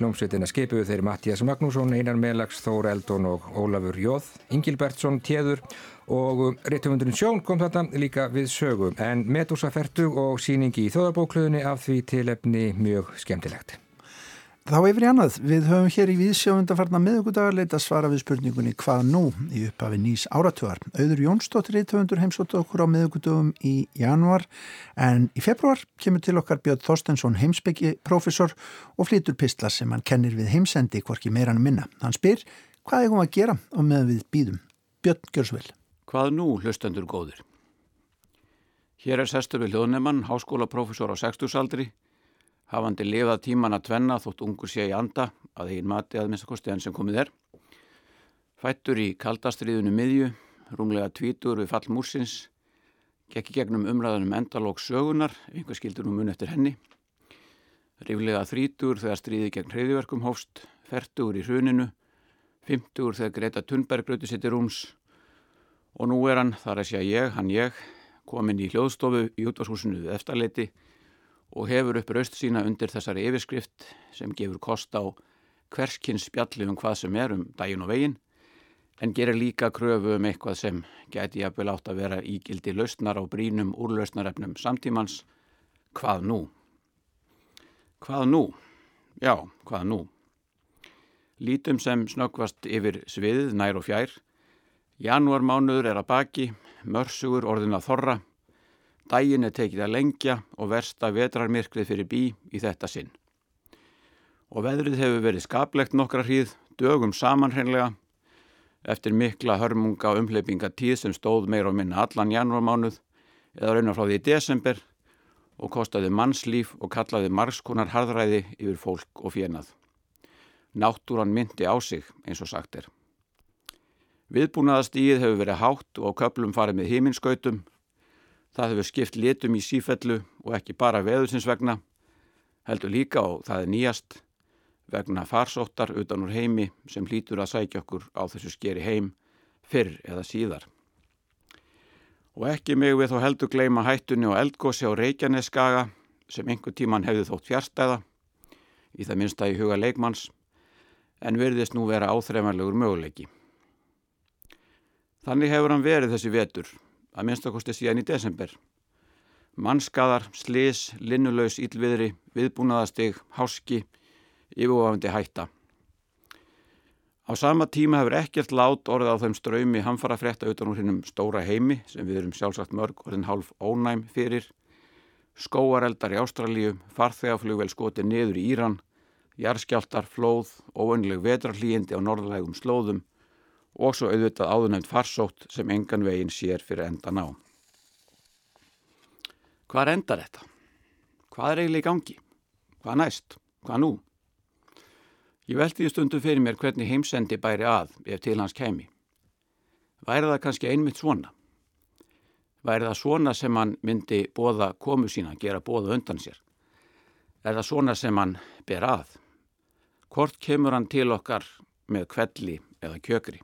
Hljómsveitina skipuðu þeirri Mattias Magnússon, Einar Melags, Þór Eldon og Ólafur Jóð, Ingilbertsson, Tjeður og réttumundurinn Sjón kom þetta líka við sögu en Medúsa ferdu og síningi í þóðarbókluðinni af því tilefni mjög skemmtilegt. Þá yfir í annað, við höfum hér í viðsjóðundarfarna meðugudagar leita svara við spurningunni hvað nú í upphafi nýs áratugar. Auður Jónsdóttir ítöfundur heimsóttu okkur á meðugudagum í januar en í februar kemur til okkar Björn Þorstensson heimsbyggi profesor og flýtur pistlar sem hann kennir við heimsendi hvorki meirann minna. Hann spyr hvað er hún að gera og með við býðum. Björn Gjörsvill. Hvað nú, hlustendur góðir? Hér er sestur við hljóðnemann, háskólaprofessor á 60-saldri, hafandi lifað tíman að tvenna þótt ungur sé í anda, að einn mati að minnstakosti enn sem komið er. Fættur í kaldastriðinu miðju, rúmlega tvítur við fall múrsins, gekki gegnum umræðanum endalók sögunar, einhver skildur nú mun eftir henni. Ríflega þrítur þegar stríði gegn hreyðiverkum hófst, fertur í hruninu, fymtur þegar Greta Thunberg gröti sitt í rúms og nú er hann, þar að sé ég, hann ég, komin í hljóðstofu í útvarshúsinu við eftirleiti og hefur upp raust sína undir þessari yfirskrift sem gefur kost á hverskins spjalli um hvað sem er um daginn og veginn en gerir líka kröfu um eitthvað sem gæti jafnvel átt að vera ígildi lausnar á brínum úrlausnarefnum samtímans. Hvað nú? Hvað nú? Já, hvað nú? Lítum sem snöggvast yfir sviðið nær og fjær. Janúarmánuður er að baki, mörsugur orðin að þorra. Dægin er tekið að lengja og versta vetrarmirkrið fyrir bí í þetta sinn. Og veðrið hefur verið skaplegt nokkra hríð, dögum saman hreinlega eftir mikla hörmunga og umleipinga tíð sem stóð meir og minna allan janúarmánuð eða raunar frá því í desember og kostaði mannslíf og kallaði margskonar harðræði yfir fólk og fjenað. Náttúran myndi á sig eins og sagt er. Viðbúnaðastíð hefur verið hátt og köplum farið með heiminskautum. Það hefur skipt litum í sífellu og ekki bara veðursins vegna, heldur líka og það er nýjast vegna farsóttar utan úr heimi sem hlýtur að sækja okkur á þessu skeri heim fyrr eða síðar. Og ekki mig við þó heldur gleima hættunni og eldgósi á Reykjaneskaga sem einhver tíman hefði þótt fjárstæða, í það minnsta í huga leikmanns, en verðist nú vera áþreifanlegur möguleiki. Þannig hefur hann verið þessi vetur, að minnstakosti síðan í desember. Mannskadar, slis, linnulaus, ílviðri, viðbúnaðastig, háski, yfirvofandi hætta. Á sama tíma hefur ekkert lát orðið á þeim ströymi hamfara frétta utan úr hinnum stóra heimi sem við erum sjálfsagt mörg orðin hálf ónæm fyrir, skóareldar í Ástralíu, farþegaflugvel skoti niður í Íran, jarðskjáltar, flóð, óönleg vetrarlíindi á norðlegum slóðum og svo auðvitað áðunönd farsótt sem engan veginn sér fyrir endan á. Hvað endar þetta? Hvað er eiginlega í gangi? Hvað næst? Hvað nú? Ég veldi í stundu fyrir mér hvernig heimsendi bæri að ef til hans kemi. Væri það kannski einmitt svona? Væri það svona sem hann myndi bóða komu sína, gera bóða undan sér? Er það svona sem hann ber að? Hvort kemur hann til okkar með kvelli eða kjökri?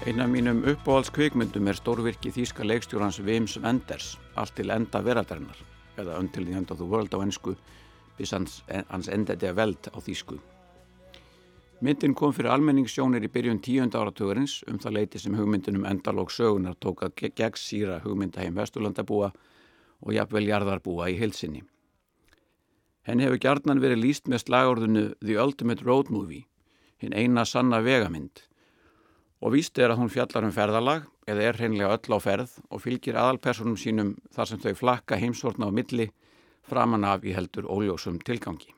Einn af mínum uppáhaldskvikmyndum er stórvirki þýska leikstjórans Vims Wenders, Allt til enda veraldarinnar, eða Until the End of the World á ennsku, bis hans, hans endaði að veld á þýsku. Myndin kom fyrir almenningssjónir í byrjun tíunda áratugurins um það leiti sem hugmyndunum endalók sögunar tók að gegn síra hugmyndaheim Vesturlandabúa og jafnvel jarðarbúa í heilsinni. Henni hefur gjarnan verið líst með slagorðinu The Ultimate Road Movie, hinn eina sanna vegamynd, og víst er að hún fjallar um ferðalag eða er hreinlega öll á ferð og fylgir aðalpersonum sínum þar sem þau flakka heimsortna á milli framan af í heldur óljósum tilgangi.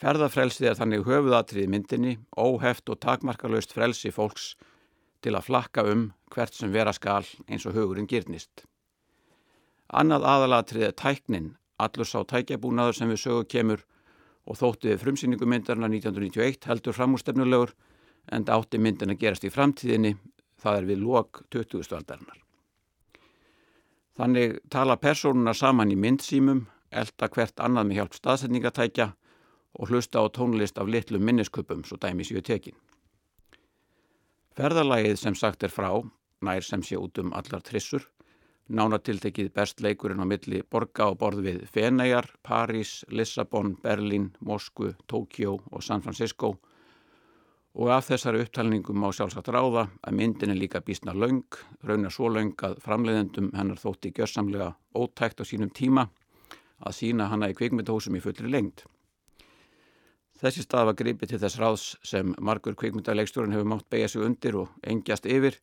Ferðafrelsið er þannig höfuðatrið myndinni, óheft og takmarkalöst frelsi fólks til að flakka um hvert sem vera skal eins og hugurinn gyrnist. Annað aðalatrið er tæknin, allur sá tækjabúnaður sem við sögu kemur og þóttið frumsýningumindarna 1991 heldur framústefnulegur en átti myndin að gerast í framtíðinni, það er við lok 20. aldarinnar. Þannig tala persónuna saman í myndsýmum, elda hvert annað með hjálp staðsetningatækja og hlusta á tónlist af litlum minnisköpum svo dæmis í tekin. Ferðalagið sem sagt er frá, nær sem sé út um allar trissur, nánatiltekið best leikurinn á milli borga og borð við Feneiar, París, Lissabon, Berlín, Moskvu, Tókjó og San Francisco og af þessari upptalningum má sjálfsagt ráða að myndin er líka bísna laung, raunar svo laung að framleiðendum hennar þótti gjörsamlega ótækt á sínum tíma að sína hana í kvikmyndahúsum í fullri lengt. Þessi stað var gripið til þess ráðs sem margur kvikmyndaleikstjórin hefur mátt beigja sig undir og engjast yfir.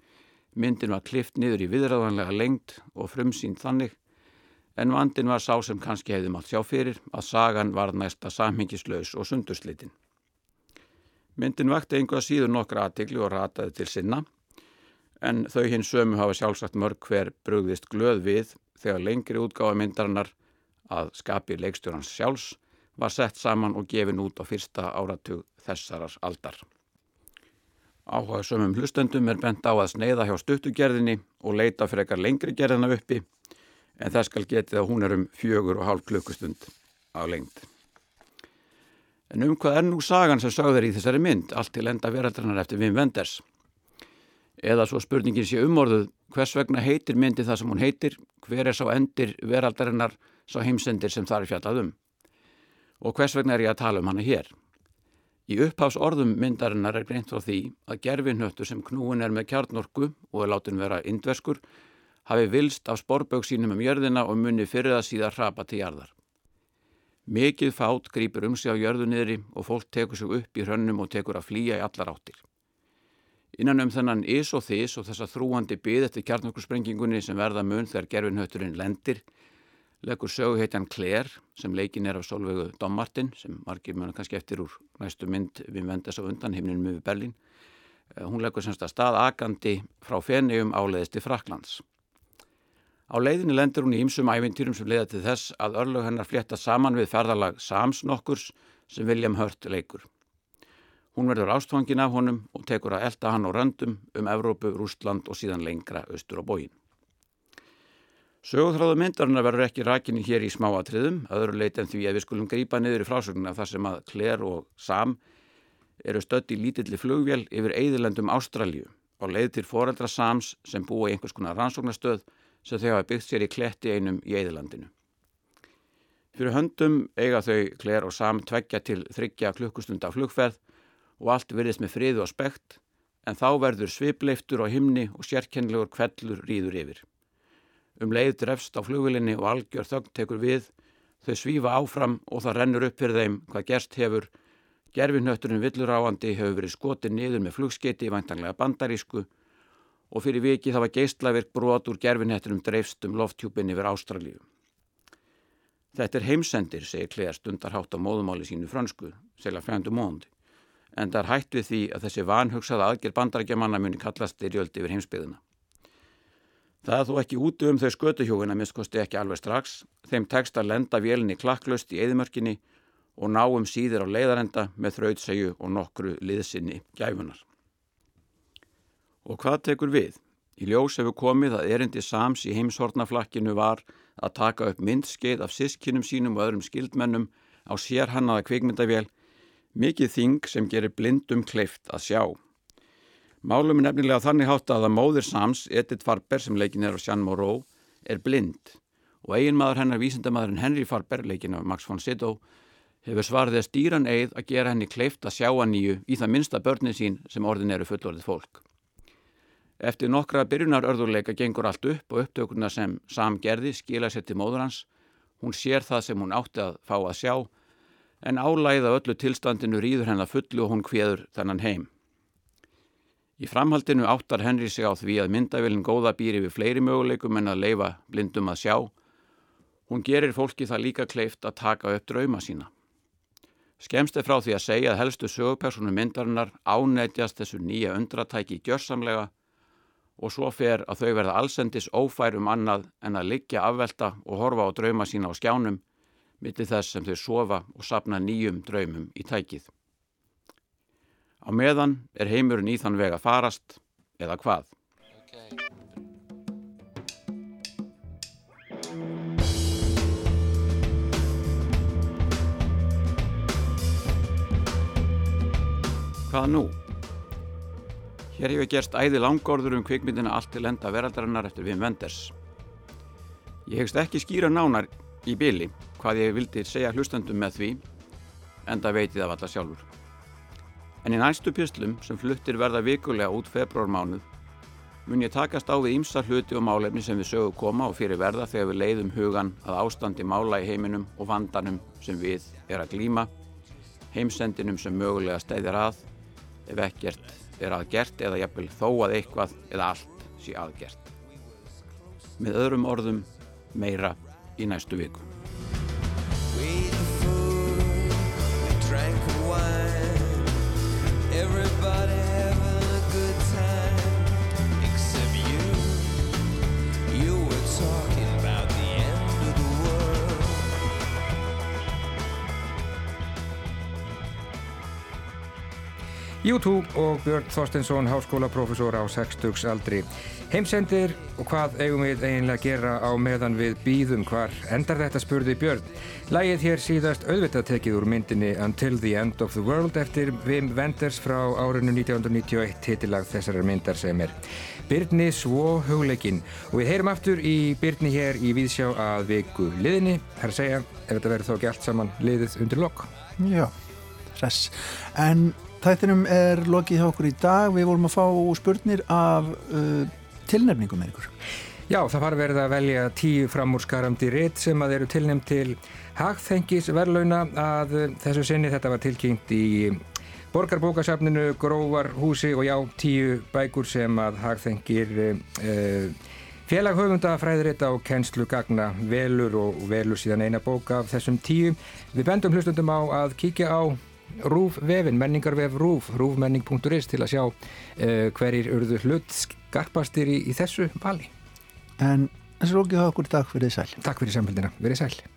Myndin var klift niður í viðræðanlega lengt og frumsýnd þannig en vandin var sá sem kannski hefði mátt sjá fyrir að sagan var næsta samhengislaus og sundurslitin. Myndin vakti einhvað síður nokkra aðtikli og rataði til sinna en þau hinn sömu hafa sjálfsagt mörg hver brugðist glöð við þegar lengri útgáða myndarinnar að skapi leikstjórans sjálfs var sett saman og gefin út á fyrsta áratug þessarar aldar. Áhuga sömum hlustendum er bent á að sneiða hjá stuttugerðinni og leita fyrir eitthvað lengri gerðina uppi en það skal getið að hún er um fjögur og hálf klukkustund á lengd. En um hvað er nú sagan sem sögður í þessari mynd, allt til enda veraldarinnar eftir Wim Wenders? Eða svo spurningin sé umorðuð, hvers vegna heitir myndi það sem hún heitir, hver er sá endir veraldarinnar, sá heimsendir sem það er fjallað um? Og hvers vegna er ég að tala um hana hér? Í uppháfs orðum myndarinnar er greint frá því að gerfinhöttur sem knúin er með kjarnorku og er látin vera indverskur hafi vilst af sporbög sínum um jörðina og munni fyrir það síðan hrapa til jarðar. Mikið fát grýpur um sig á jörðu niðri og fólk tekur sig upp í hrönnum og tekur að flýja í allar áttir. Innan um þennan is og þis og þessa þrúandi byð eftir kjarnokkursprengingunni sem verða mun þegar gerfinhötturinn lendir, leggur söguheitjan Claire sem leikin er af Solveigu Dommartin sem margir mjög kannski eftir úr næstu mynd við vendast á undan himninum við Berlin. Eh, hún leggur semst að stað akandi frá fennium áleiðist til Fraklands. Á leiðinni lendur hún í ýmsum ævintýrum sem leiða til þess að örlög hennar flétta saman við ferðalag Sams nokkurs sem William Hurt leikur. Hún verður ástfangin af honum og tekur að elda hann á röndum um Evrópu, Rústland og síðan lengra austur á bógin. Sögurþráðu myndarinn verður ekki rakinni hér í smáatriðum, öðru leit en því að við skulum grípa niður í frásögnuna þar sem að Claire og Sam eru stödd í lítilli flugvél yfir eigðilendum Ástralju og leið til foreldra Sams sem búa í einhvers konar rannsóknastöð sem þau hafa byggt sér í kletti einum í Eðilandinu. Fyrir höndum eiga þau Kler og Sam tveggja til þryggja klukkustund af flugferð og allt virðist með friðu og spekt en þá verður svipleiftur á himni og sérkennilegur kvellur rýður yfir. Um leið drefst á flugvilinni og algjör þögn tekur við, þau svífa áfram og það rennur upp fyrir þeim hvað gerst hefur. Gerfinhötturinn villur áandi hefur verið skotið niður með flugskeiti í væntanlega bandarísku og fyrir viki það var geistlaverk brot úr gerfinhettinum dreifst um lofthjúpin yfir Ástralíu. Þetta er heimsendir, segir Klea stundarhátt á móðumáli sínu fransku, segla fændu móndi, en það er hætt við því að þessi vanhugsaða aðgerð bandarækjamanna muni kallast styrjöld yfir heimsbyðuna. Það er þó ekki úti um þau skötuhjóðina miskosti ekki alveg strax, þeim tekst að lenda vélinni klakklust í eðimörkinni og náum síður á leiðarenda með þrautsegju og nokkru liðsynni gæfunar. Og hvað tekur við? Í ljós hefur komið að erindi Sams í heimshornaflakkinu var að taka upp myndskeið af sískinum sínum og öðrum skildmennum á sér hannaða kvikmyndavél, mikið þing sem gerir blindum kleift að sjá. Málum er nefnilega þannig hátt að að móðir Sams, Edith Farber sem leikin er á Jean Moreau, er blind og eiginmaður hennar vísindamaðurinn Henry Farber, leikin af Max von Sydow, hefur svarðið að stýran eið að gera henni kleift að sjá að nýju í það minsta börnin sín sem orðin eru fullorðið fólk. Eftir nokkra byrjunarörðuleika gengur allt upp og upptökurna sem Sam gerði skila sér til móður hans. Hún sér það sem hún átti að fá að sjá en álæða öllu tilstandinu rýður hennar fullu og hún kveður þennan heim. Í framhaldinu áttar Henry sig á því að myndavillin góða býri við fleiri möguleikum en að leifa blindum að sjá. Hún gerir fólki það líka kleift að taka upp drauma sína. Skemst er frá því að segja að helstu sögupersonu myndarinnar ánætjast þessu nýja undratæki gjörsamlega og svo fer að þau verða allsendis ófær um annað en að liggja afvelta og horfa á drauma sína á skjánum millir þess sem þau sofa og sapna nýjum draumum í tækið. Á meðan er heimurinn í þann veg að farast eða hvað? Hvað nú? Hér hefur gerst æði langorður um kvikmyndina allt til enda veraldarinnar eftir Wim Wenders. Ég hegst ekki skýra nánar í byli hvað ég vildi segja hlustandum með því, enda veitið af alla sjálfur. En í næstu pislum sem fluttir verða vikulega út februarmánuð mun ég takast á við ímsa hluti og málefni sem við sögum koma og fyrir verða þegar við leiðum hugan að ástandi mála í heiminum og vandanum sem við er að glíma, heimsendinum sem mögulega stæðir að, ef ekkert er aðgert eða jafnvel þó að eitthvað eða allt sé aðgert. Með öðrum orðum meira í næstu viku. YouTube og Björn Þorstensson, háskólaprofessor á 60s aldri. Heimsendir og hvað eigum við eiginlega að gera á meðan við býðum hvar endar þetta spurði Björn. Lægið hér síðast auðvitað tekið úr myndinni Until the End of the World eftir Wim Wenders frá árinu 1991 titilag þessarar myndar sem er Byrni svo hugleikinn og við heyrum aftur í Byrni hér í Víðsjá að viku liðinni. Það er að segja ef þetta verður þó ekki allt saman liðið undir lokk. Já, hress. En Þættinum er lokið hjá okkur í dag. Við volum að fá spurnir af uh, tilnefningum með ykkur. Já, það var verið að velja tíu framúrskarandi rétt sem að eru tilnefn til hagþengis verðlauna að þessu sinni þetta var tilkynnt í borgarbókasafninu, gróvarhúsi og já, tíu bækur sem að hagþengir uh, félag höfunda fræðiritt á kennslu gagna velur og velur síðan eina bók af þessum tíu. Við bendum hlustundum á að kíkja á Rúf vefin, menningarvef Rúf, rúfmenning.is til að sjá uh, hverjir urðu hlut skarpastir í, í þessu vali. En þessu lókið hafa okkur takk fyrir sæl. Takk fyrir samfélgina, verið sæl.